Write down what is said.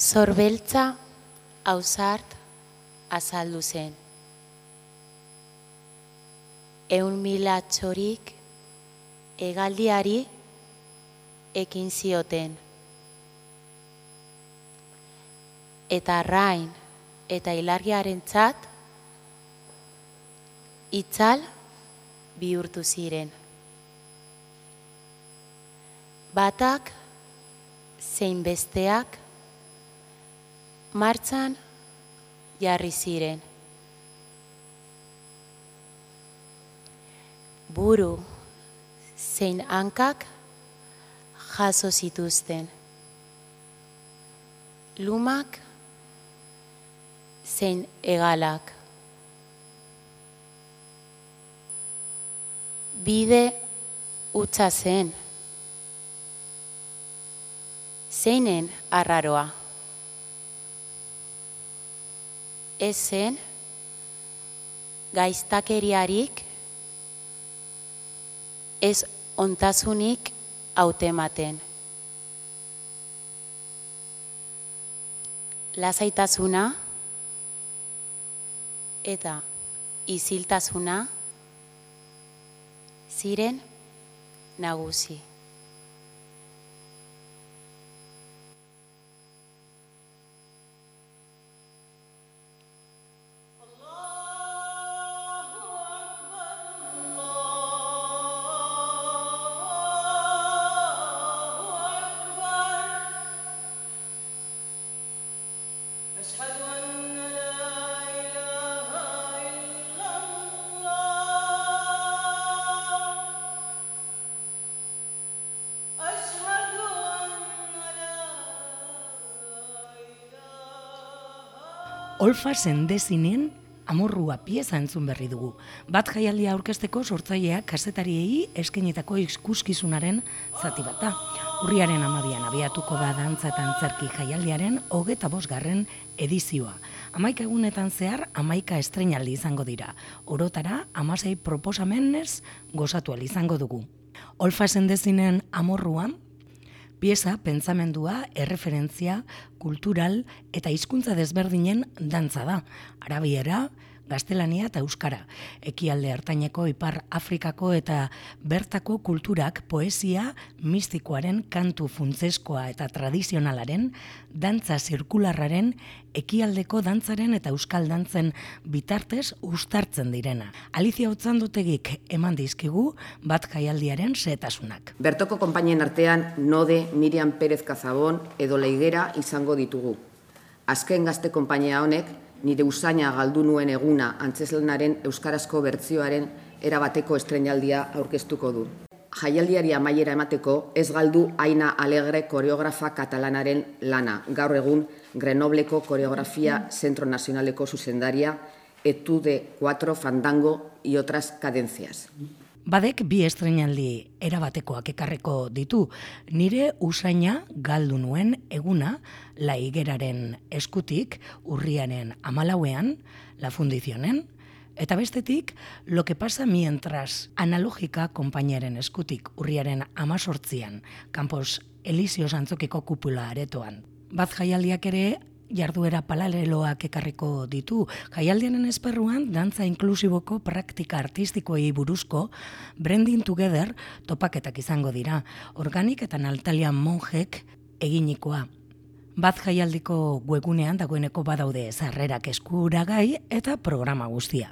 Zorbeltza ausart azaldu zen. Eun mila txorik egaldiari ekin zioten. Eta rain eta ilargiaren txat itzal bihurtu ziren. Batak zein besteak martzan jarri ziren. Buru zein hankak jaso zituzten. Lumak zein egalak. Bide utza zen. Zeinen arraroa. Ez zen gaiztakeriarik ez ontasunik hautematen. Lasaitasuna eta iziltasuna ziren nagusi. Olfa sendezinen amorrua pieza entzun berri dugu. Bat jaialdia aurkezteko sortzaileak kasetariei eskenitako ikuskizunaren zati bat da. Urriaren amabian abiatuko da dantza eta antzerki jaialdiaren hogeta bosgarren edizioa. Amaika egunetan zehar, amaika estrenaldi izango dira. Orotara, amasei proposamenez gozatu izango dugu. Olfa sendezinen amorruan, Pieza, pentsamendua, erreferentzia, kultural eta hizkuntza desberdinen dantza da. Arabiera, gaztelania eta euskara. Ekialde hartaineko ipar Afrikako eta bertako kulturak poesia mistikoaren kantu funtzeskoa eta tradizionalaren, dantza zirkularraren, ekialdeko dantzaren eta euskal dantzen bitartez ustartzen direna. Alicia Otzandotegik eman dizkigu bat jaialdiaren setasunak. Bertoko konpainien artean Node, Miriam Pérez Kazabon edo Leigera izango ditugu. Azken gazte konpainia honek nire usaina galdu nuen eguna antzeslanaren euskarazko bertzioaren erabateko estrenaldia aurkeztuko du. Jaialdiari amaiera emateko ez galdu Aina Alegre koreografa katalanaren lana, gaur egun Grenobleko koreografia Zentro Nazionaleko zuzendaria, etude 4 fandango y otras cadencias. Badek bi estrenaldi erabatekoak ekarreko ditu. Nire usaina galdu nuen eguna la higeraren eskutik urriaren amalauean, la fundizionen, eta bestetik lo que pasa mientras analogika konpainiaren eskutik urriaren amazortzian, Campos Elisios antzokiko kupula aretoan. Bat jaialdiak ere jarduera paraleloak ekarriko ditu. Jaialdianen esperruan, dantza inklusiboko praktika artistikoei buruzko Branding Together topaketak izango dira. Organik eta Natalia Monjek eginikoa. Bat jaialdiko webunean dagoeneko badaude zarrerak eskuragai eta programa guztia.